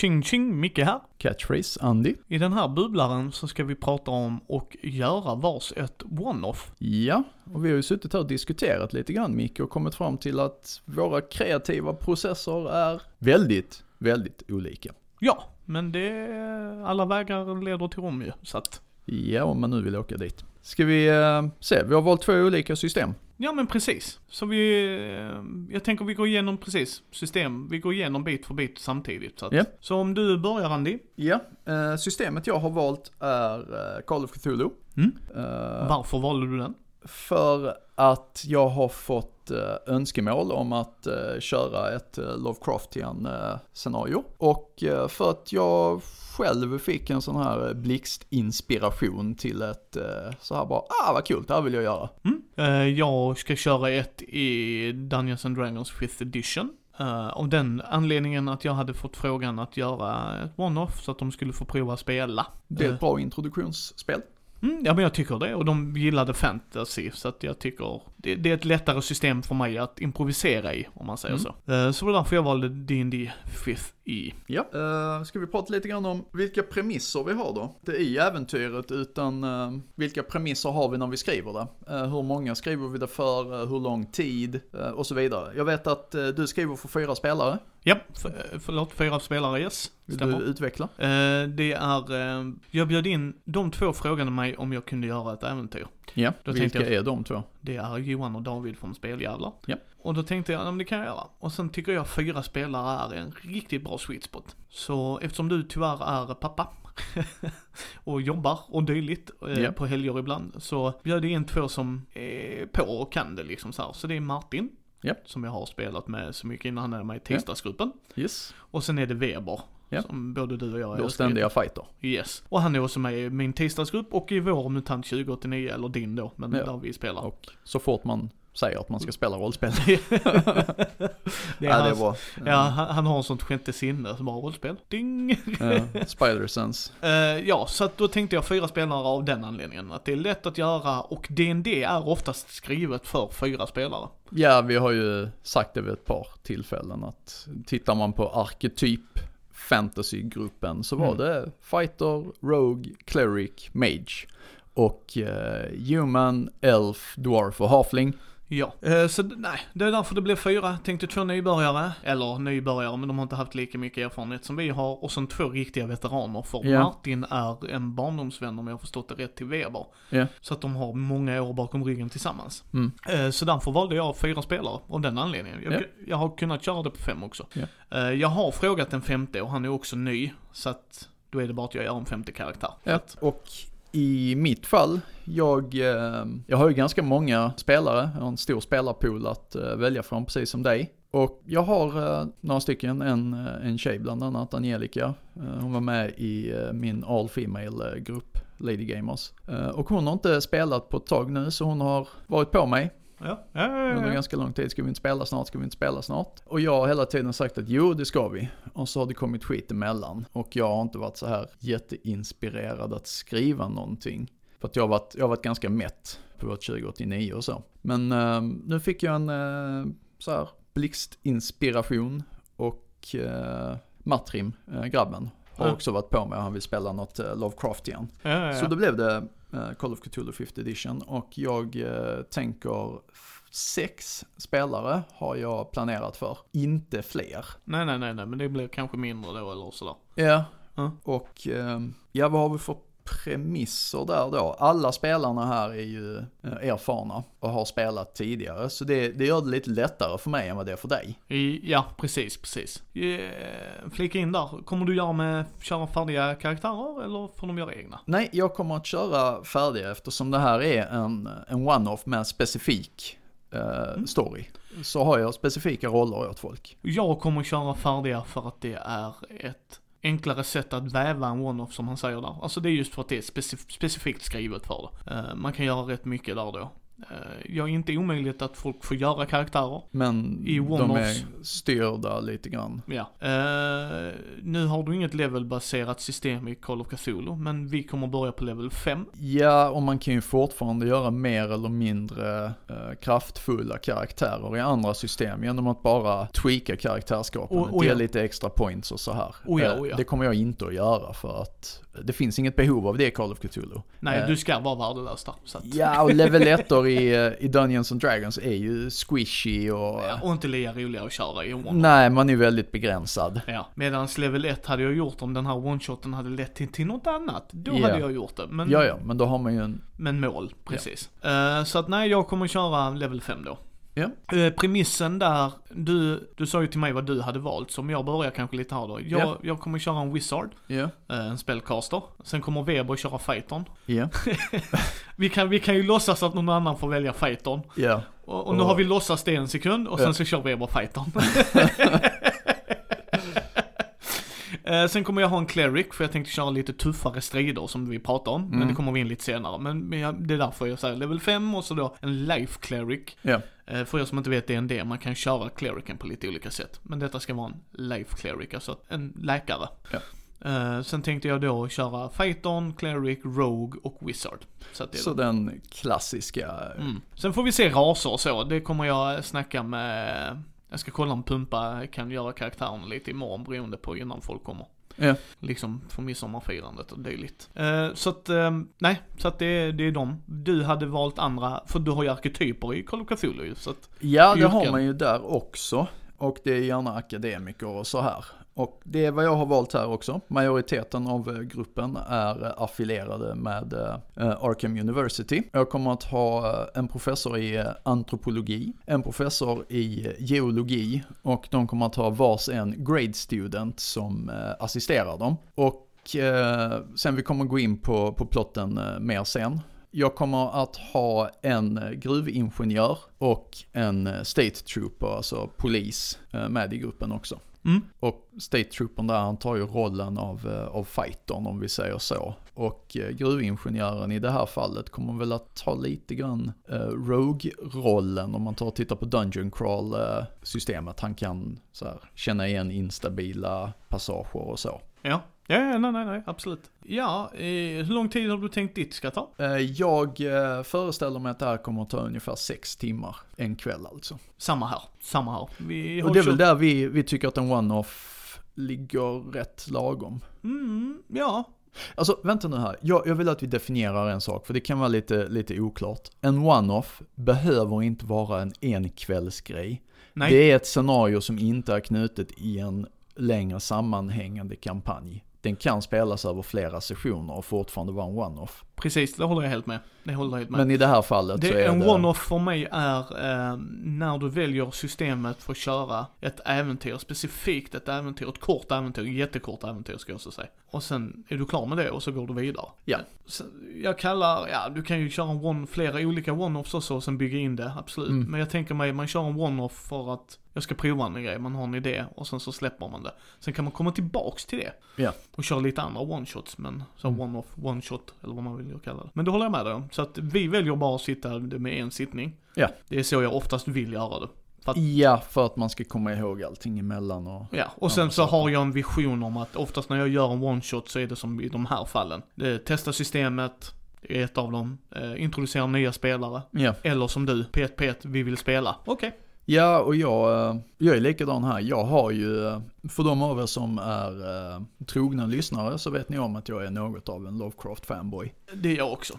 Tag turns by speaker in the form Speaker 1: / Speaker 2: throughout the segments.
Speaker 1: Ching ching, Micke här.
Speaker 2: Catchphrase, Andy.
Speaker 1: I den här bubblaren så ska vi prata om och göra vars ett one-off.
Speaker 2: Ja, och vi har ju suttit här och diskuterat lite grann Micke och kommit fram till att våra kreativa processer är väldigt, väldigt olika.
Speaker 1: Ja, men det, alla vägar leder till Rom ju, så att.
Speaker 2: Ja, om man nu vill åka dit. Ska vi eh, se, vi har valt två olika system.
Speaker 1: Ja men precis. Så vi, eh, jag tänker vi går igenom precis system, vi går igenom bit för bit samtidigt. Så, att,
Speaker 2: Ja.
Speaker 1: så om du börjar Andy,
Speaker 2: Ja, eh, systemet jag har valt är eh, Call of Cthulhu.
Speaker 1: Mm.
Speaker 2: Eh,
Speaker 1: varför valde du den?
Speaker 2: För att jag har fått eh, önskemål om att eh, köra ett eh, Lovecraftian scenario. Och för att jag själv fick en sån här blixtinspiration till ett så här bara, ah vad kul, det här vill jag göra.
Speaker 1: Mm. Jag ska köra ett i Dungeons and Dragons 5th edition. Uh, av den anledningen att jag hade fått frågan att göra ett one-off så att de skulle få prova spela.
Speaker 2: Det är ett bra introduktionsspel.
Speaker 1: Mm, ja men jag tycker det och de gillade fantasy så att jag tycker det, det är ett lättare system för mig att improvisera i om man säger
Speaker 2: Mm.
Speaker 1: så. Eh, så det var därför jag valde D&D 5th i.
Speaker 2: Ja, eh, ska vi prata lite grann om vilka premisser vi har då? Det är i äventyret, utan eh, vilka premisser har vi när vi skriver det? Eh, hur många skriver vi det för, hur lång tid och så vidare. Jag vet att du skriver för fyra spelare,
Speaker 1: Ja, för, förlåt, fyra spelare, yes. Stämmer.
Speaker 2: du utveckla?
Speaker 1: Det är, jag bjöd in, de två frågade mig om jag kunde göra ett äventyr.
Speaker 2: Ja,
Speaker 1: Då
Speaker 2: vilka
Speaker 1: jag-
Speaker 2: är de två?
Speaker 1: Det är Johan och David från Speljävlar.
Speaker 2: Ja.
Speaker 1: Och då tänkte jag, ja men det kan jag göra. Och sen tycker jag fyra spelare är en riktigt bra sweet spot. Så eftersom du tyvärr är pappa och jobbar och dylikt eh,
Speaker 2: Ja.
Speaker 1: på helger ibland. Så bjöd jag in två som är på och kan det liksom så här. Så det är Martin.
Speaker 2: Ja.
Speaker 1: Som jag har spelat med så mycket innan han är med i tisdagsgruppen.
Speaker 2: Yes,
Speaker 1: Och sen är det Weber.
Speaker 2: Ja.
Speaker 1: Som både du och jag
Speaker 2: då
Speaker 1: älskar.
Speaker 2: ständiga fighter.
Speaker 1: Yes. Och han är också med i min tisdagsgrupp och i vår MUTANT 2089, eller din då, men
Speaker 2: Ja.
Speaker 1: där vi spelar.
Speaker 2: Och så fort man säger att man ska spela rollspel.
Speaker 1: det är,
Speaker 2: ja, det är bra.
Speaker 1: Ja, han, han har en sånt sjätte sinne, så bara rollspel. Ding!
Speaker 2: Ja, Spider-Sense.
Speaker 1: Eh, ja, så att då tänkte jag fyra spelare av den anledningen. Att det är lätt att göra och D&D är oftast skrivet för fyra spelare.
Speaker 2: Ja, vi har ju sagt det vid ett par tillfällen att tittar man på arketyp fantasygruppen så var
Speaker 1: Mm.
Speaker 2: det fighter, rogue, cleric, mage. Och eh, human, elf, dwarf och halfling.
Speaker 1: Ja, eh, så nej, det är därför det blev fyra. Tänkte två nybörjare, eller nybörjare, men de har inte haft lika mycket erfarenhet som vi har. Och sen två riktiga veteraner, för
Speaker 2: Ja.
Speaker 1: Martin är en barndomsvän om jag har förstått det rätt till Weber.
Speaker 2: Ja.
Speaker 1: Så att de har många år bakom ryggen tillsammans.
Speaker 2: Mm.
Speaker 1: Eh, Så därför valde jag fyra spelare, av den anledningen. Jag,
Speaker 2: Ja.
Speaker 1: jag har kunnat köra det på fem också. Eh, Jag har frågat en femte och han är också ny, så att då är det bara att jag gör en femte karaktär.
Speaker 2: Ja. Och i mitt fall, jag, eh, jag har ju ganska många spelare, jag har en stor spelarpool att eh, välja från precis som dig. Och jag har eh, några stycken, en, en tjej bland annat, Angelica. Hon var med i min all-female grupp, Lady Gamers. Och hon har inte spelat på ett tag nu, så hon har varit på mig
Speaker 1: ja, ja, ja,
Speaker 2: under
Speaker 1: ja.
Speaker 2: ganska lång tid. Ska vi inte spela snart? Ska vi inte spela snart? Och jag har hela tiden sagt att jo, det ska vi. Och så har det kommit skit emellan. Och jag har inte varit så här jätteinspirerad att skriva någonting. För att jag har varit, jag har varit ganska mätt på vårt 2089 och så. Men eh, nu fick jag en eh, så här blixtinspiration och eh, Matrim, eh, grabben, har också varit på mig han vill spela något eh, Lovecraftian.
Speaker 1: ja, ja, ja.
Speaker 2: Så då blev det Call of Cthulhu 5th edition och jag eh, tänker sex spelare har jag planerat för, inte fler.
Speaker 1: Nej, nej, nej, nej, men det blir kanske mindre då eller sådär.
Speaker 2: Ja,
Speaker 1: Ja.
Speaker 2: och eh, ja vad har vi för premisser där då? Alla spelarna här är ju eh, erfarna och har spelat tidigare, så det, det gör det lite lättare för mig än vad det är för dig.
Speaker 1: Ja, precis, precis. Eh, flika in där, kommer du göra med, köra färdiga karaktärer eller får de göra egna?
Speaker 2: Nej, jag kommer att köra färdiga eftersom det här är en, en one-off med specifik eh, story. Så har jag specifika roller åt folk.
Speaker 1: Jag kommer köra färdiga för att det är ett enklare sätt att väva en one-off som han säger där. Alltså det är just för att det är specif- specifikt skrivet för det. Uh, man kan göra rätt mycket där då. Eh, Jag är inte omöjligt att folk får göra karaktärer.
Speaker 2: Men
Speaker 1: I
Speaker 2: de är styrda lite grann.
Speaker 1: Ja. Eh, nu har du inget levelbaserat system i Call of Cthulhu, men vi kommer börja på level 5.
Speaker 2: Ja, och man kan ju fortfarande göra mer eller mindre eh, kraftfulla karaktärer i andra system genom att bara tweaka karaktärsskapandet,
Speaker 1: och
Speaker 2: ge
Speaker 1: ja.
Speaker 2: lite extra points och så här.
Speaker 1: Och ja, och ja.
Speaker 2: Det kommer jag inte att göra för att det finns inget behov av det i Call of Cthulhu.
Speaker 1: Nej,
Speaker 2: Eh,
Speaker 1: du ska vara värdelös där.
Speaker 2: Ja, och level 1 i, eh, i Dungeons and Dragons är ju squishy och...
Speaker 1: Ja, och inte lika roliga att köra i one
Speaker 2: Nej, man är väldigt begränsad.
Speaker 1: Ja, medans level 1 hade jag gjort om den här one-shoten hade lett till, till något annat. Då
Speaker 2: Ja.
Speaker 1: hade jag gjort det. Men,
Speaker 2: Ja, ja, men då har man ju en...
Speaker 1: men mål, precis. Eh, så att nej, jag kommer köra level 5 då.
Speaker 2: Ja.
Speaker 1: Eh, premissen där, du, du sa ju till mig vad du hade valt, så om jag börjar kanske lite här då. Jag,
Speaker 2: Ja.
Speaker 1: jag kommer köra en wizard,
Speaker 2: Ja,
Speaker 1: eh, en spellcaster. Sen kommer Weber köra fighton.
Speaker 2: ja,
Speaker 1: Vi kan, vi kan ju låtsas att någon annan får välja fighton.
Speaker 2: ja.
Speaker 1: Och, och nu har vi låtsats det en sekund och sen så kör Weber fighton. Eh, Sen kommer jag ha en cleric, för jag tänkte köra lite tuffare strider som vi pratade om. Men
Speaker 2: Mm.
Speaker 1: det kommer vi in lite senare. Men, men jag, det är därför jag säger level 5 och så då en life cleric.
Speaker 2: Ja.
Speaker 1: Eh, För er som inte vet det är en det, man kan köra clericen på lite olika sätt. Men detta ska vara en life cleric, alltså en läkare.
Speaker 2: Ja.
Speaker 1: Eh, Sen tänkte jag då köra fighton, cleric, rogue och wizard. Så
Speaker 2: Så den klassiska...
Speaker 1: Mm. Sen får vi se raser och så. Det kommer jag snacka med, jag ska kolla om Pumpa kan göra karaktärerna lite imorgon beroende på innan folk kommer.
Speaker 2: Ja.
Speaker 1: Liksom för midsommarfirandet och dylikt. Eh, så att, eh, nej, så att det, det är de. Du hade valt andra, för du har ju arketyper i Call of Cthulhu ju, så att,
Speaker 2: Ja, det har
Speaker 1: yrken.
Speaker 2: man ju där också. Och det är gärna akademiker och så här. Och det är vad jag har valt här också. Majoriteten av eh, gruppen är eh, affilierade med eh, Arkham University. Jag kommer att ha en professor i antropologi, en professor i geologi och de kommer att ha vars en grade student som assisterar dem. Och sen vi kommer gå in på, på plotten mer sen. Jag kommer att ha en gruvingenjör och en state trooper, alltså polis, med i gruppen också
Speaker 1: mm,
Speaker 2: Och State Troopern där, han tar ju rollen av, eh, av fightern om vi säger så. Och eh, gruvingenjören i det här fallet kommer väl att ta lite grann eh, Rogue-rollen om man tar och tittar på Dungeon Crawl-systemet. Eh, han kan så här, känna igen instabila passager och så.
Speaker 1: ja. Ja, ja, nej, nej, nej, absolut. Ja, eh, hur lång tid har du tänkt ditt ska ta?
Speaker 2: Eh, Jag eh, föreställer mig att det här kommer att ta ungefär sex timmar en kväll alltså.
Speaker 1: Samma här, samma här. Vi
Speaker 2: Och det är väl där vi, vi tycker att en one-off ligger rätt lagom.
Speaker 1: Mm, ja.
Speaker 2: Alltså vänta nu här, jag, jag vill att vi definierar en sak för det kan vara lite, lite oklart. En one-off behöver inte vara en enkvällsgrej.
Speaker 1: Nej.
Speaker 2: Det är ett scenario som inte är knutet i en längre sammanhängande kampanj. Den kan spelas över flera sessioner och fortfarande vara en one-off.
Speaker 1: Precis, det håller jag helt med. Det håller jag helt med.
Speaker 2: Men i det här fallet så
Speaker 1: Det,
Speaker 2: är
Speaker 1: en
Speaker 2: det...
Speaker 1: one-off för mig är eh, när du väljer systemet för att köra ett äventyr, specifikt ett äventyr, ett kort äventyr, jättekort äventyr ska jag också säga. Och sen är du klar med det och så går du vidare.
Speaker 2: Ja.
Speaker 1: Så jag kallar, ja du kan ju köra en one, flera olika one-offs också och sen bygga in det, absolut.
Speaker 2: Mm.
Speaker 1: Men jag tänker mig, man kör en one-off för att jag ska prova en grej, man har en idé och sen så släpper man det. Sen kan man komma tillbaks till det.
Speaker 2: Ja.
Speaker 1: Och köra lite andra one-shots, men så
Speaker 2: Mm.
Speaker 1: one-off, one-shot eller vad man vill kalla det. Men det håller jag med dig om. Så att vi väljer bara att sitta med en sittning.
Speaker 2: Ja.
Speaker 1: Det är så jag oftast vill göra det. För att,
Speaker 2: Ja, för att man ska komma ihåg allting emellan och...
Speaker 1: ja, och sen så har jag en vision om att oftast när jag gör en one-shot så är det som i de här fallen. Testa systemet, det är ett av dem. Eh, introducera nya spelare.
Speaker 2: Ja.
Speaker 1: Eller som du, P1P1, vi vill spela. Okej.
Speaker 2: Ja, och jag, eh, jag är likadan här. Jag har ju, eh, för de av er som är eh, trogna lyssnare så vet ni om att jag är något av en Lovecraft-fanboy.
Speaker 1: Det är jag också.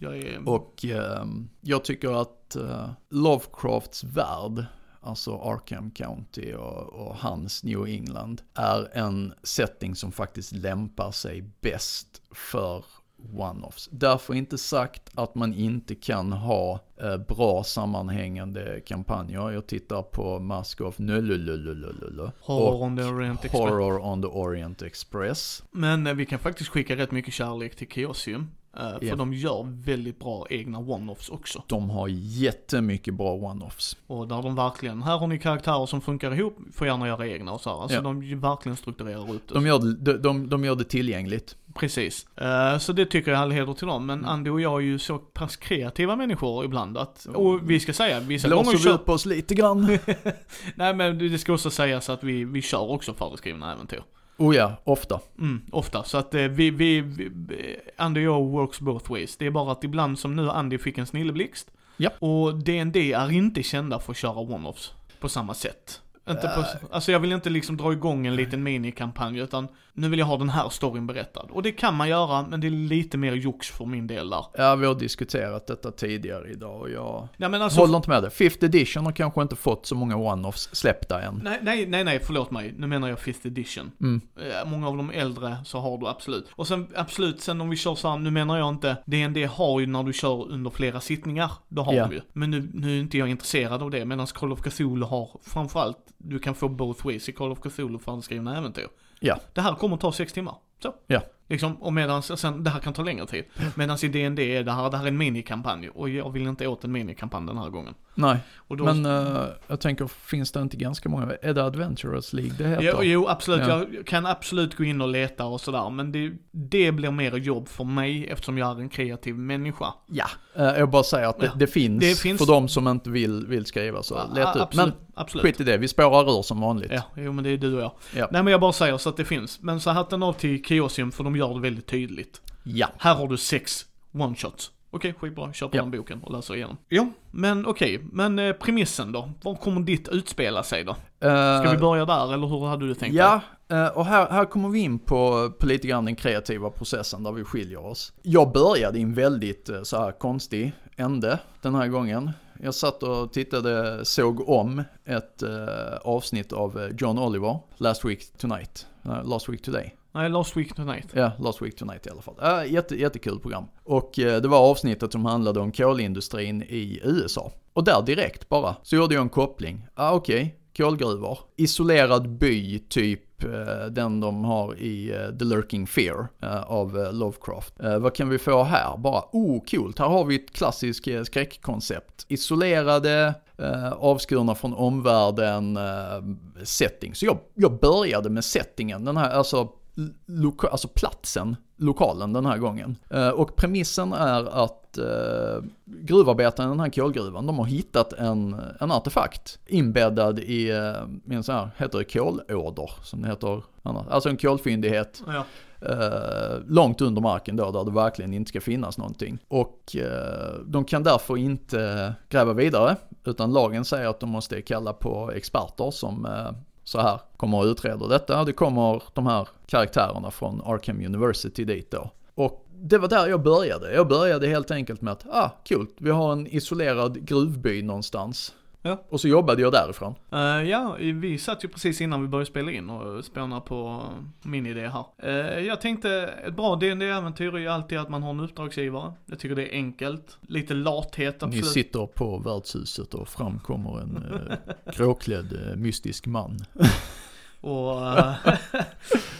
Speaker 1: Jag är...
Speaker 2: Och eh, jag tycker att eh, Lovecrafts värld, alltså Arkham County och, och hans New England, är en setting som faktiskt lämpar sig bäst för one-offs. Därför inte sagt att man inte kan ha eh, bra sammanhängande kampanjer. Jag tittar på Mask of Nullulululululu.
Speaker 1: Horror on the Orient Express.
Speaker 2: Horror on the Orient Express.
Speaker 1: Men eh, vi kan faktiskt skicka rätt mycket kärlek till Chaosium. eh, för
Speaker 2: Ja.
Speaker 1: de gör väldigt bra egna one-offs också.
Speaker 2: De har jättemycket bra one-offs.
Speaker 1: Och där de verkligen, här har ni karaktärer som funkar ihop, får gärna göra egna och så här. Alltså
Speaker 2: Ja.
Speaker 1: de verkligen strukturerar ut det.
Speaker 2: De gör de, de, de gör det tillgängligt.
Speaker 1: Precis. Eh, så det tycker jag all heder till dem. Men
Speaker 2: Mm.
Speaker 1: Andy och jag är ju så pass kreativa människor ibland att, och vi ska säga, vissa
Speaker 2: Blåser
Speaker 1: gånger
Speaker 2: vi
Speaker 1: kör,
Speaker 2: upp oss lite grann?
Speaker 1: nej men det ska också sägas att vi, vi kör också föreskrivna äventyr.
Speaker 2: oh ja, ofta.
Speaker 1: Mm, ofta. Så att eh, vi, vi, vi, Andy och jag works both ways. Det är bara att ibland som nu Andy fick en snilleblixt.
Speaker 2: Ja.
Speaker 1: Och DND är inte kända för att köra one-offs på samma sätt. Inte på, alltså jag vill inte liksom dra igång en liten minikampanj utan nu vill jag ha den här storyn berättad. Och det kan man göra men det är lite mer jox för min del där.
Speaker 2: Ja, vi har diskuterat detta tidigare idag och jag
Speaker 1: Nej men alltså,
Speaker 2: håller inte med dig. Fifth edition har kanske inte fått så många one-offs släppta än.
Speaker 1: nej, nej, nej, nej, förlåt mig. Nu menar jag 5th edition.
Speaker 2: Mm.
Speaker 1: Eh, Många av de äldre så har du absolut. Och sen absolut, sen om vi kör så här, nu menar jag inte, DND har ju när du kör under flera sittningar, då har
Speaker 2: Ja.
Speaker 1: du ju. Men nu, nu är inte jag intresserad av det, medan Call of Cthulhu har framförallt, du kan få both ways i Call of Cthulhu föreskrivna äventyr.
Speaker 2: Ja.
Speaker 1: Det här kommer att ta sex timmar. Så.
Speaker 2: Ja.
Speaker 1: Liksom, och medan, sen, det här kan ta längre tid. Medan i DND är det här, det här är en minikampanj. Och jag vill inte åt en minikampanj den här gången.
Speaker 2: Nej,
Speaker 1: då,
Speaker 2: men eh, jag tänker, finns det inte ganska många? Är det Adventurers League det heter?
Speaker 1: Jo, jo, absolut.
Speaker 2: Ja.
Speaker 1: Jag kan absolut gå in och leta och sådär. Men det, det blir mer jobb för mig eftersom jag är en kreativ människa.
Speaker 2: Ja. Eh, jag bara säger att det,
Speaker 1: Ja.
Speaker 2: det, finns
Speaker 1: Det finns-
Speaker 2: för de som inte vill, vill skriva så leta upp. Men
Speaker 1: absolut.
Speaker 2: skit i det, vi spårar ur som vanligt.
Speaker 1: Ja, jo men det är du och jag.
Speaker 2: Ja.
Speaker 1: Nej men jag bara säger så att det finns. Men så hatten av till Kiosium för de gör det väldigt tydligt.
Speaker 2: Ja.
Speaker 1: Här har du sex one-shots. Okej, skitbra. Kör på
Speaker 2: Ja.
Speaker 1: den boken och läser igenom. Ja, men okej. Men eh, premissen då? Var kommer ditt utspela sig då? Ska vi börja där eller hur hade du tänkt?
Speaker 2: Ja, eh, och här, här kommer vi in på, på lite grann den kreativa processen där vi skiljer oss. Jag började i en väldigt eh, så här konstig ände den här gången. Jag satt och tittade, såg om ett eh, avsnitt av eh, John Oliver, Last Week Tonight, eh, Last Week Today.
Speaker 1: Nej, Last Week Tonight.
Speaker 2: Ja, Last Week Tonight i alla fall. Äh, jätte, jättekul program. Och eh, det var avsnittet som handlade om kolindustrin i USA. Och där direkt bara, så gjorde jag en koppling. Ah, okej, kolgruvor. Isolerad by, typ Typ, eh, den de har i eh, The Lurking Fear eh, av Lovecraft. Vad kan vi få här? Bara, oh coolt, här har vi ett klassiskt skräckkoncept. Isolerade, avskurna från omvärlden-setting. Så jag, jag började med settingen, den här, alltså loka, alltså platsen, lokalen den här gången. Eh, och premissen är att eh, gruvarbetarna i den här kolgruvan, de har hittat en, en artefakt inbäddad i, eh, en sån här, heter det kolåder, som det heter annars. Alltså en kolfyndighet
Speaker 1: Ja.
Speaker 2: eh, långt under marken då, där det verkligen inte ska finnas någonting. Och eh, de kan därför inte gräva vidare, utan lagen säger att de måste kalla på experter som så här kommer och utreder detta. Det kommer de här karaktärerna från Arkham University dit då. Och det var där jag började. Jag började helt enkelt med att, ah, kul, vi har en isolerad gruvby någonstans.
Speaker 1: Ja.
Speaker 2: Och så jobbade jag därifrån.
Speaker 1: Eh, ja, vi satt ju precis innan vi började spela in och spåna på min idé här. Eh, jag tänkte, ett bra dd äventyr är ju alltid att man har en uppdragsgivare. Jag tycker det är enkelt. Lite lathet
Speaker 2: Ni
Speaker 1: absolut.
Speaker 2: sitter på värdshuset och framkommer en eh, gråklädd mystisk man.
Speaker 1: Och, eh,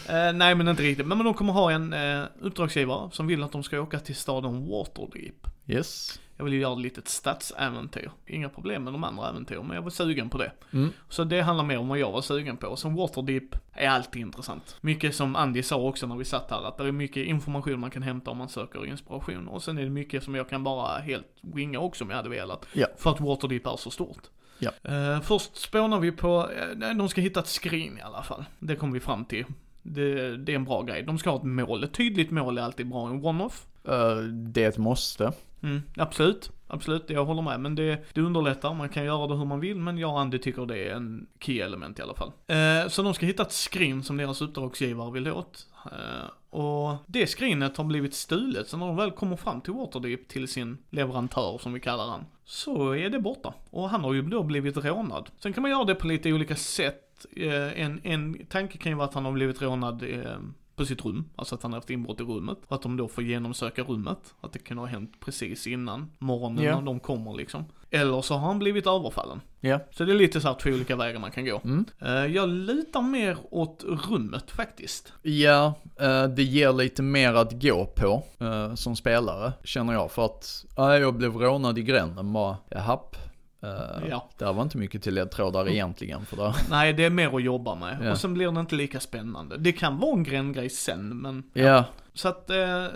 Speaker 1: eh, nej men inte riktigt. Men, de kommer ha en eh, uppdragsgivare som vill att de ska åka till staden Waterdeep.
Speaker 2: Yes.
Speaker 1: Jag vill ju göra ett litet stadsäventyr. Inga problem med de andra äventyren, men jag var sugen på det.
Speaker 2: Mm.
Speaker 1: Så det handlar mer om vad jag var sugen på. Sen Waterdeep är alltid intressant. Mycket som Andy sa också när vi satt här, att det är mycket information man kan hämta om man söker inspiration. Och sen är det mycket som jag kan bara helt winga också om jag hade velat.
Speaker 2: Ja.
Speaker 1: För att Waterdeep är så stort.
Speaker 2: Ja.
Speaker 1: Eh, först spånar vi på, nej, de ska hitta ett skrin i alla fall. Det kommer vi fram till. Det, det är en bra grej. De ska ha ett mål. Ett tydligt mål är alltid bra. En one-off.
Speaker 2: Eh, det är ett måste.
Speaker 1: Mm, absolut, absolut, jag håller med. Men det, det underlättar, man kan göra det hur man vill, men jag och Andy tycker det är en key element i alla fall. Eh, så de ska hitta ett skrin som deras uppdragsgivare vill åt. Eh, och det skrinet har blivit stulet, så när de väl kommer fram till Waterdeep till sin leverantör som vi kallar han, så är det borta. Och han har ju då blivit rånad. Sen kan man göra det på lite olika sätt. Eh, en, en tanke kan ju vara att han har blivit rånad eh, på sitt rum, alltså att han haft inbrott i rummet. Och att de då får genomsöka rummet. Att det kan ha hänt precis innan morgonen
Speaker 2: Ja.
Speaker 1: när de kommer liksom. Eller så har han blivit överfallen.
Speaker 2: Ja.
Speaker 1: Så det är lite så här två olika vägar man kan gå.
Speaker 2: Mm.
Speaker 1: Eh, jag litar mer åt rummet faktiskt.
Speaker 2: Ja, eh, det ger lite mer att gå på eh, som spelare, känner jag. För att, ja, jag blev rånad i gränden bara, jahapp. Eh,
Speaker 1: Ja.
Speaker 2: Där var inte mycket till ledtrådar egentligen för där.
Speaker 1: Nej, det är mer att jobba med.
Speaker 2: Ja.
Speaker 1: Och sen blir det inte lika spännande. Det kan vara en grej sen, men
Speaker 2: Ja,
Speaker 1: Så att, eh,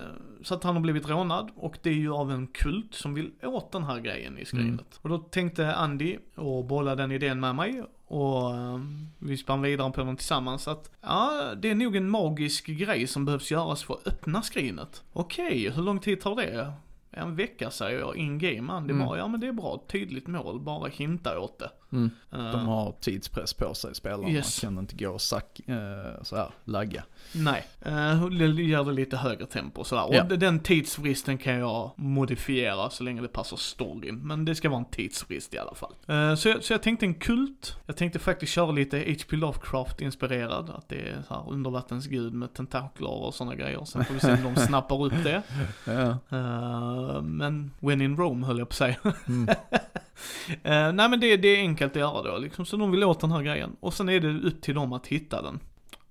Speaker 1: så att han har blivit rånad och det är ju av en kult som vill åt den här grejen i skrinet.
Speaker 2: Mm.
Speaker 1: Och då tänkte Andy och bolla den idén med mig och eh, vi spann vidare på den tillsammans att ja, det är nog en magisk grej som behövs göras för att öppna skrinet. Okej, hur lång tid tar det? En vecka säger jag in game. Andy
Speaker 2: Mm.
Speaker 1: bara, ja men det är bra, tydligt mål, bara hinta åt det.
Speaker 2: Mm.
Speaker 1: Eh,
Speaker 2: de har tidspress på sig spelarna.
Speaker 1: Yes.
Speaker 2: Kan inte gå och sack, eh, så här, lagga.
Speaker 1: Nej, uh, det gör det lite högre tempo och sådär.
Speaker 2: Ja.
Speaker 1: Och den tidsfristen kan jag modifiera så länge det passar storyn. Men det ska vara en tidsfrist i alla fall. Eh, så, jag, så jag tänkte en kult. Jag tänkte faktiskt köra lite H.P. Lovecraft-inspirerad. Att det är så här undervattensgud med tentakler och sådana grejer. Sen får vi se om de snappar upp det.
Speaker 2: Ja.
Speaker 1: Eh, men when in Rome höll jag på att säga.
Speaker 2: Mm.
Speaker 1: Eh, nej men det, det är enkelt att göra då liksom, så de vill åt den här grejen. Och sen är det upp till dem att hitta den.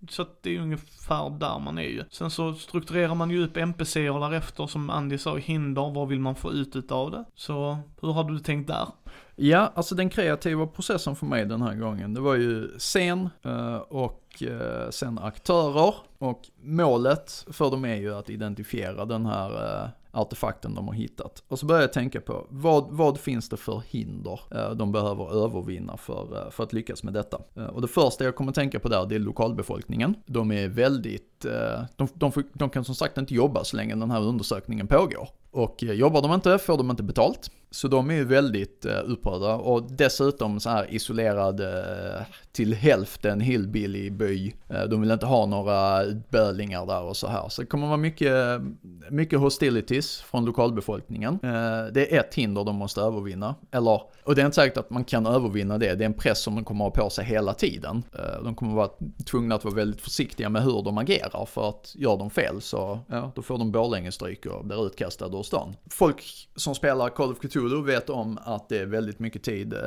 Speaker 1: Så att det är ungefär där man är ju. Sen så strukturerar man ju upp NPCer därefter som Andy sa, hinder, vad vill man få ut utav det? Så hur har du tänkt där?
Speaker 2: Ja, alltså den kreativa processen för mig den här gången, det var ju scen eh, och eh, sen aktörer. Och målet för dem är ju att identifiera den här eh, artefakten de har hittat. Och så börjar jag tänka på, vad, vad finns det för hinder eh, de behöver övervinna för, eh, för att lyckas med detta? Eh, och det första jag kommer att tänka på där, det är lokalbefolkningen. De är väldigt, de, de, de kan som sagt inte jobba så länge den här undersökningen pågår. Och jobbar de inte får de inte betalt. Så de är ju väldigt uh, upprörda och dessutom så här isolerad uh, till hälften hillbilly by. Uh, de vill inte ha några bölingar där och så här. Så det kommer vara mycket, mycket hostilities från lokalbefolkningen. Det är ett hinder de måste övervinna. Eller, och det är inte säkert att man kan övervinna det. Det är en press som de kommer ha på sig hela tiden. De kommer vara tvungna att vara väldigt försiktiga med hur de agerar för att gör de fel så, ja, då får de Borlänge stryk och blir utkastade ur stan. Folk som spelar Call of Cthulhu vet om att det är väldigt mycket tid eh,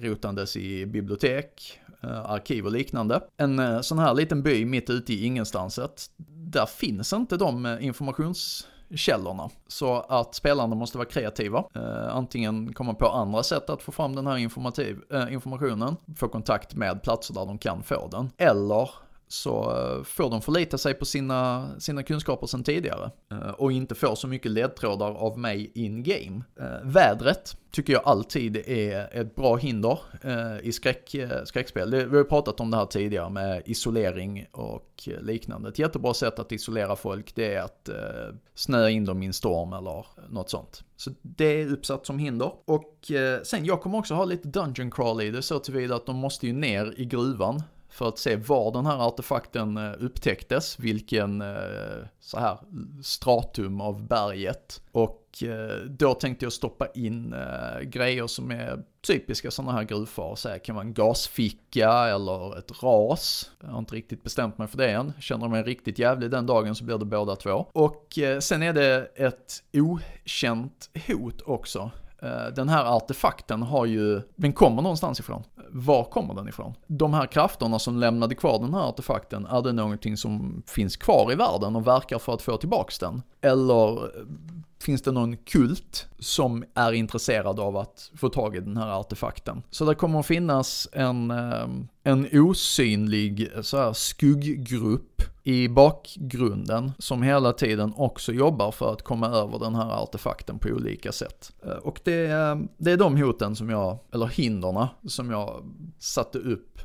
Speaker 2: rotandes i bibliotek, eh, arkiv och liknande. En eh, sån här liten by mitt ute i ingenstanset, där finns inte de eh, informationskällorna. Så att spelarna måste vara kreativa. Eh, antingen komma på andra sätt att få fram den här informativ, eh, informationen, få kontakt med platser där de kan få den. Eller så eh, får de förlita sig på sina, sina kunskaper sedan tidigare. Eh, och inte få så mycket ledtrådar av mig in game. Eh, vädret tycker jag alltid är ett bra hinder i skräck, skräckspel. Vi har ju pratat om det här tidigare med isolering och liknande. Ett jättebra sätt att isolera folk det är att snöa in dem i en storm eller något sånt. Så det är uppsatt som hinder. Och sen, jag kommer också ha lite dungeon crawl i det så tillvida att de måste ju ner i gruvan för att se var den här artefakten eh, upptäcktes, vilken eh, så här stratum av berget. Och eh, då tänkte jag stoppa in grejer som är typiska sådana här gruvfar. Så här kan vara en gasficka eller ett ras. Jag har inte riktigt bestämt mig för det än. Känner mig riktigt jävlig den dagen så blir det båda två. Och sen är det ett okänt hot också. Eh, den här artefakten har ju, den kommer någonstans ifrån. Var kommer den ifrån? De här krafterna som lämnade kvar den här artefakten, är det någonting som finns kvar i världen och verkar för att få tillbaks den? Eller finns det någon kult som är intresserad av att få tag i den här artefakten? Så det kommer att finnas en, eh, en osynlig eh, så här, skugggrupp i bakgrunden som hela tiden också jobbar för att komma över den här artefakten på olika sätt. Eh, och det, är- det är de hoten som jag, eller hinderna, som jag satte upp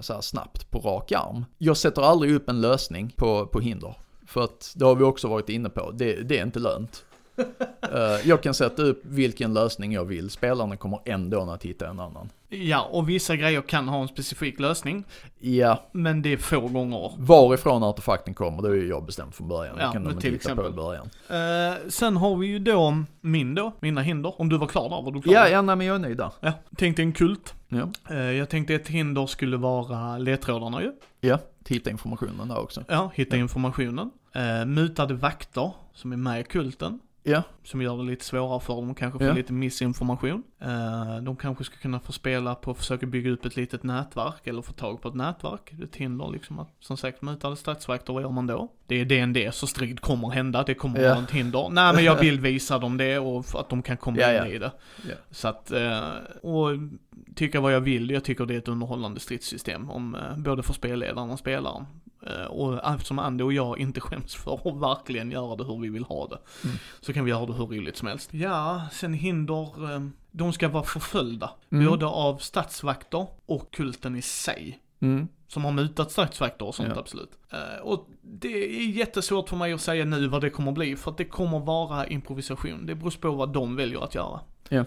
Speaker 2: så här snabbt på rak arm. Jag sätter aldrig upp en lösning på, på hinder. För att det har vi också varit inne på, det, det är inte lönt. Eh, Jag kan sätta upp vilken lösning jag vill, spelarna kommer ändå att hitta en annan.
Speaker 1: Ja, och vissa grejer kan ha en specifik lösning,
Speaker 2: Ja,
Speaker 1: men det är få gånger.
Speaker 2: varifrån artefakten kommer, det är ju jag bestämt från början. Det
Speaker 1: Ja,
Speaker 2: kan de inte hitta på i början.
Speaker 1: Eh, sen har vi ju då min då, mina hinder. Om du var klar där, var du klar?
Speaker 2: Ja, ja, nej men jag är nöjd där.
Speaker 1: ja. Tänkte en kult.
Speaker 2: Ja,
Speaker 1: Eh, jag tänkte ett hinder skulle vara ledtrådarna ju.
Speaker 2: ja hitta informationen där också.
Speaker 1: Ja, hitta
Speaker 2: Ja.
Speaker 1: informationen. Uh, mutade vakter, som är med i kulten.
Speaker 2: Ja,
Speaker 1: som gör det lite svårare för dem, kanske får
Speaker 2: Ja.
Speaker 1: lite missinformation. Eh, de kanske ska kunna få spela på att försöka bygga upp ett litet nätverk, eller få tag på ett nätverk. Ett hinder liksom att, som sagt, möta statsvakter, vad gör man då? Det är DND, så strid kommer hända, det kommer
Speaker 2: Ja.
Speaker 1: vara ett hinder. Nej men jag vill visa dem det och att de kan komma
Speaker 2: Ja,
Speaker 1: in i det. Så att, eh, och tycka vad jag vill, jag tycker det är ett underhållande stridssystem om eh, både för spelledaren och spelaren. Eh, Och eftersom Andy och jag inte skäms för att verkligen göra det hur vi vill ha det.
Speaker 2: Mm.
Speaker 1: Så kan vi göra det hur roligt som helst. Ja, sen hinder, eh, de ska vara förföljda.
Speaker 2: Mm.
Speaker 1: Både av statsvakter och kulten i sig.
Speaker 2: mm.
Speaker 1: Som har mutat statsvakter och sånt
Speaker 2: Ja.
Speaker 1: absolut. Eh, Och det är jättesvårt för mig att säga nu vad det kommer bli. För att det kommer vara improvisation. Det beror på vad de väljer att göra.
Speaker 2: Ja.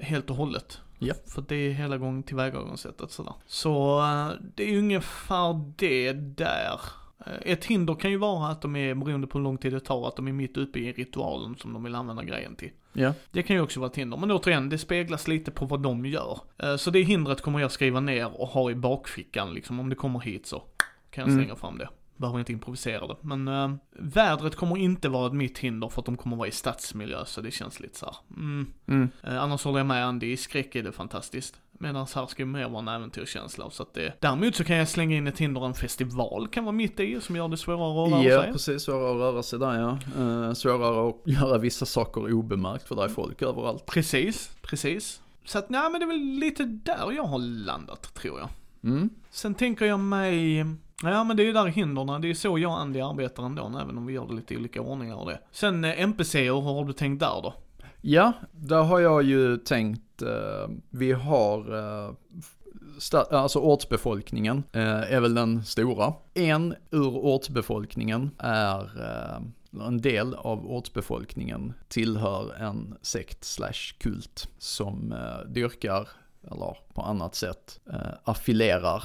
Speaker 1: Helt och hållet.
Speaker 2: Ja.
Speaker 1: För det är hela gången tillvägagångssättet sådär. Så eh, det är ungefär det där. Eh, Ett hinder kan ju vara att de är, beroende på hur lång tid det tar, att de är mitt uppe i ritualen som de vill använda grejen till.
Speaker 2: Ja,
Speaker 1: Det kan ju också vara ett hinder, men återigen, det speglas lite på vad de gör. Eh, Så det hindret kommer jag skriva ner och ha i bakfickan liksom, om det kommer hit så kan jag
Speaker 2: Mm.
Speaker 1: slänga fram det. Behöver inte improvisera det. Men äh, vädret kommer inte vara ett mitt hinder för att de kommer vara i stadsmiljö, så det känns lite så här. Mm.
Speaker 2: mm.
Speaker 1: Eh, annars håller jag med Andy, i skräck är det fantastiskt. Medan här ska ju mer vara en äventyrskänsla. Så att det, däremot så kan jag slänga in ett hinder, en festival kan vara mitt i, som gör det svårare att röra
Speaker 2: Ja,
Speaker 1: sig.
Speaker 2: precis. Svårare att röra sig där ja. Eh, svårare att göra vissa saker obemärkt för det är folk överallt.
Speaker 1: Precis, precis. Så att nej men det är väl lite där jag har landat tror jag.
Speaker 2: Mm.
Speaker 1: Sen tänker jag mig, ja men det är ju där hindren, det är så jag och Andy arbetar ändå, även om vi gör det lite i olika ordningar och det. Sen eh, MPC, hur har du tänkt där då?
Speaker 2: Ja, där har jag ju tänkt, eh, vi har, eh, alltså ortsbefolkningen eh, är väl den stora. En ur ortsbefolkningen är, eh, en del av ortsbefolkningen tillhör en sekt slash kult som eh, dyrkar, eller på annat sätt eh, affilerar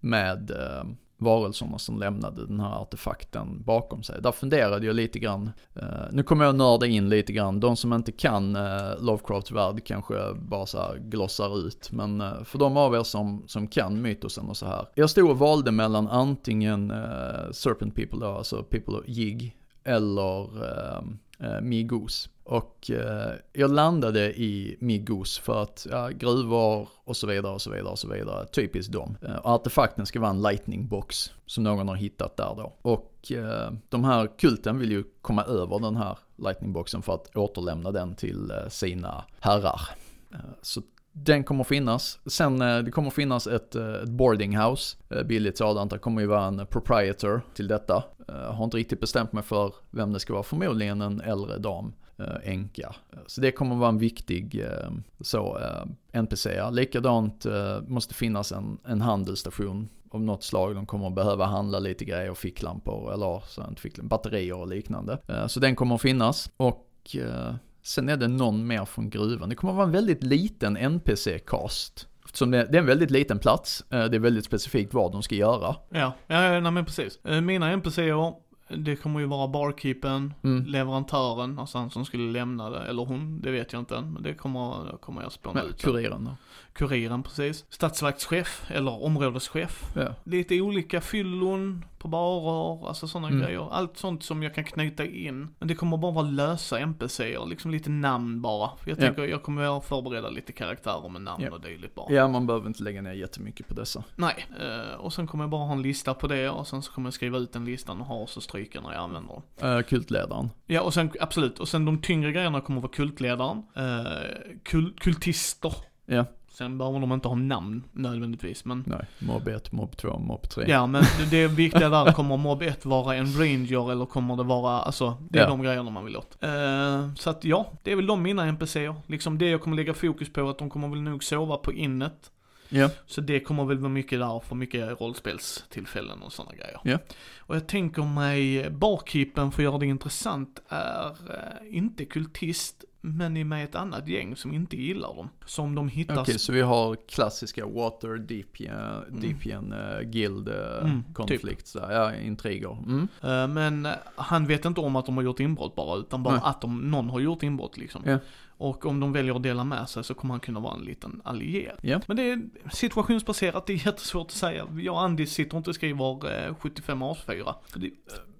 Speaker 2: med eh, varelserna som lämnade den här artefakten bakom sig. Där funderade jag lite grann, eh, nu kommer jag nörda in lite grann, de som inte kan eh, Lovecrafts värld kanske bara så här glossar ut, men eh, för de av er som, som kan mytosen och så här. Jag stod och valde mellan antingen Serpent People då, alltså People of Jig, eller eh, Migos. Och eh, jag landade i Migos för att ja, gruvor och så vidare och så vidare och så vidare, typiskt dem. Eh, artefakten ska vara en lightning box som någon har hittat där då. Och eh, de här kulten vill ju komma över den här lightning boxen för att återlämna den till eh, sina herrar. Eh, så den kommer finnas. Sen eh, det kommer finnas ett, ett boarding house, billigt sådant. Det kommer ju vara en proprietor till detta. Jag har inte riktigt bestämt mig för vem det ska vara. Förmodligen en äldre dam, Eh, enka. Så det kommer vara en viktig eh, så, eh, NPC. Likadant måste måste finnas en, en handelsstation av något slag. De kommer att behöva handla lite grejer, ficklampor eller så, inte ficklampor, batterier och liknande. Så den kommer att finnas. Och Sen är det någon mer från gruvan. Det kommer att vara en väldigt liten NPC-cast. Eftersom det, det är en väldigt liten plats. Det är väldigt specifikt vad de ska göra.
Speaker 1: Ja, ja, ja nej men precis. Mina NPCer, det kommer ju vara barkeepen,
Speaker 2: Mm.
Speaker 1: leverantören, alltså han som skulle lämna det, eller hon, det vet jag inte än, men det kommer, det kommer jag spåna ut.
Speaker 2: kuriren då.
Speaker 1: Kuriren precis. Statsvaktschef, eller områdeschef.
Speaker 2: Ja.
Speaker 1: Lite olika fyllon på barer, alltså sådana
Speaker 2: Mm.
Speaker 1: grejer. Allt sånt som jag kan knyta in. Men det kommer bara vara lösa NPCer, liksom lite namn bara. Jag
Speaker 2: Ja.
Speaker 1: tänker, jag kommer att förbereda lite karaktärer med namn
Speaker 2: Ja.
Speaker 1: och dylikt bara.
Speaker 2: ja, man behöver inte lägga ner jättemycket på dessa.
Speaker 1: Nej, eh, och sen kommer jag bara ha en lista på det och sen så kommer jag skriva ut den listan och ha så stryka när jag använder den.
Speaker 2: Uh, kultledaren.
Speaker 1: Ja, och sen absolut, och sen de tyngre grejerna kommer vara kultledaren, eh, kul, kultister.
Speaker 2: Ja.
Speaker 1: Sen behöver de inte ha namn nödvändigtvis, men
Speaker 2: Nej, mobb 1, mobb 2, mobb 3.
Speaker 1: Ja men det- viktiga där, kommer mobb 1 vara en ranger eller kommer det vara, alltså det är
Speaker 2: Ja.
Speaker 1: de grejerna man vill åt. Eh, så att ja, det är väl de mina NPCer. Liksom det jag kommer lägga fokus på, att de kommer väl nog sova på innet.
Speaker 2: Ja.
Speaker 1: Så det kommer väl vara mycket där för mycket rollspelstillfällen och sådana grejer.
Speaker 2: Ja.
Speaker 1: Och jag tänker mig, barkeepen för att göra det intressant är eh, inte kultist, men är med ett annat gäng som inte gillar dem. Som de hittar
Speaker 2: Okej, så vi har klassiska Water, Deepian, Deepian uh, Guild uh,
Speaker 1: Mm,
Speaker 2: konflikt, så, ja, intriger. Mm.
Speaker 1: Eh, Men eh, han vet inte om att de har gjort inbrott bara, utan bara
Speaker 2: Nej.
Speaker 1: att de, någon har gjort inbrott liksom.
Speaker 2: Ja.
Speaker 1: Och om de väljer att dela med sig så kommer han kunna vara en liten allierad.
Speaker 2: Ja.
Speaker 1: Men det är situationsbaserat, det är jättesvårt att säga. Jag och Andy sitter inte och skriver eh, 75 A4. Det,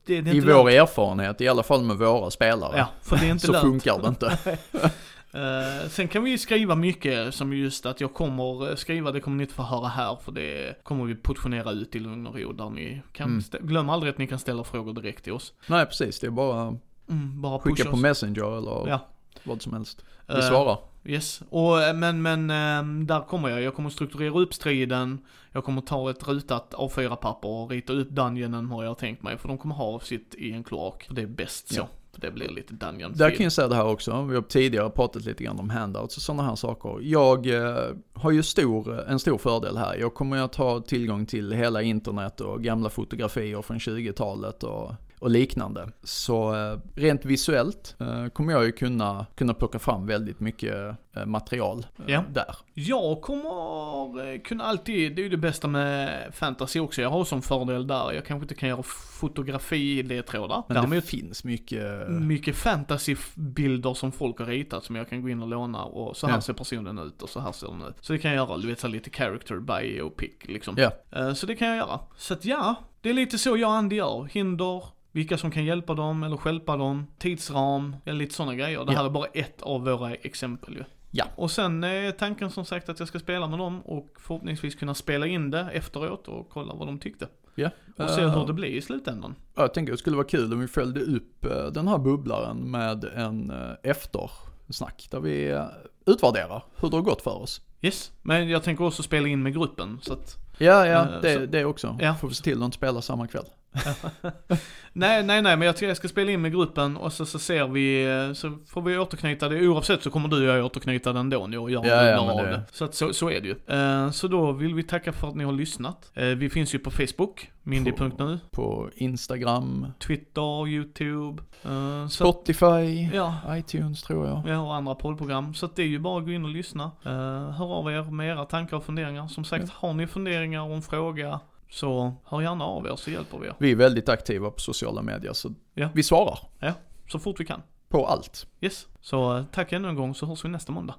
Speaker 1: det, det är
Speaker 2: I vår
Speaker 1: lönt.
Speaker 2: erfarenhet, i alla fall med våra spelare,
Speaker 1: Ja, för det är inte
Speaker 2: så
Speaker 1: lönt.
Speaker 2: funkar det inte.
Speaker 1: Eh, sen kan vi ju skriva mycket som just att jag kommer eh, skriva, det kommer ni inte få höra här för det kommer vi portionera ut i lugn och ro där ni kan,
Speaker 2: Mm.
Speaker 1: glöm aldrig att ni kan ställa frågor direkt till oss.
Speaker 2: Nej, precis. Det är bara
Speaker 1: Mm,
Speaker 2: skicka på. Messenger eller
Speaker 1: Ja.
Speaker 2: Vad som helst. Vi
Speaker 1: Eh,
Speaker 2: svarar.
Speaker 1: Yes, och, eh, men, men ehm, där kommer jag. Jag kommer strukturera upp striden. Jag kommer ta ett rutat A4-papper och rita upp dungeonen hur jag har tänkt mig. För de kommer ha sitt i en kloak. Det är bäst så.
Speaker 2: Ja.
Speaker 1: För det blir lite dungeon
Speaker 2: Där kan jag säga det här också, vi har tidigare pratat lite grann om handouts och sådana här saker. Jag eh, har ju stor, en stor fördel här. Jag kommer att ha tillgång till hela internet och gamla fotografier från 20-talet och, och liknande. Så eh, rent visuellt eh, kommer jag ju kunna, kunna plocka fram väldigt mycket eh, material
Speaker 1: Ja.
Speaker 2: där.
Speaker 1: Jag kommer eh, kunna alltid, det är ju det bästa med fantasy också. Jag har som fördel där, jag kanske inte kan göra fotografi ledtrådar.
Speaker 2: Men det
Speaker 1: Däremot
Speaker 2: finns mycket,
Speaker 1: mycket fantasybilder som folk har ritat som jag kan gå in och låna och så här
Speaker 2: Ja.
Speaker 1: ser personen ut och så här ser den ut. Så det kan jag göra, du vet så lite character biopic liksom.
Speaker 2: ja,
Speaker 1: Eh, Så det kan jag göra. Så att ja, det är lite så jag och Andy gör. Hinder, vilka som kan hjälpa dem eller stjälpa dem, tidsram, eller lite sådana grejer. Det här
Speaker 2: Ja.
Speaker 1: är bara ett av våra exempel ju.
Speaker 2: Ja.
Speaker 1: Och sen är tanken som sagt att jag ska spela med dem och förhoppningsvis kunna spela in det efteråt och kolla vad de tyckte.
Speaker 2: ja.
Speaker 1: Och se
Speaker 2: Eh,
Speaker 1: hur det blir i slutändan.
Speaker 2: Jag tänker det skulle vara kul om vi följde upp eh, den här bubblaren med en eh, eftersnack där vi eh, utvärderar hur det har gått för oss.
Speaker 1: Yes, men jag tänker också spela in med gruppen så att
Speaker 2: Ja, ja,
Speaker 1: Eh,
Speaker 2: det,
Speaker 1: så-
Speaker 2: det också.
Speaker 1: Ja.
Speaker 2: Får vi se till att inte spela samma kväll.
Speaker 1: Nej, nej, nej, men jag tror jag ska spela in med gruppen och så, så ser vi, så får vi återknyta det. Oavsett så kommer du och jag återknyta den då nu och göra
Speaker 2: Ja, ja,
Speaker 1: av
Speaker 2: det-
Speaker 1: det. Så att så, så är det ju. Eh, så då vill vi tacka för att ni har lyssnat. Eh, vi finns ju på Facebook, mindy.nu,
Speaker 2: På Instagram,
Speaker 1: Twitter, YouTube, uh,
Speaker 2: Spotify,
Speaker 1: ja,
Speaker 2: iTunes tror jag.
Speaker 1: Ja, och andra poddprogram. Så att det är ju bara att gå in och lyssna. Uh, hör av er med era tankar och funderingar. Som sagt, har ni funderingar och en fråga så hör gärna av er så hjälper vi er.
Speaker 2: Vi är väldigt aktiva på sociala medier så
Speaker 1: Ja.
Speaker 2: vi svarar
Speaker 1: Ja, så fort vi kan.
Speaker 2: på allt.
Speaker 1: Yes. Så eh, tack ännu en gång så hörs vi nästa måndag.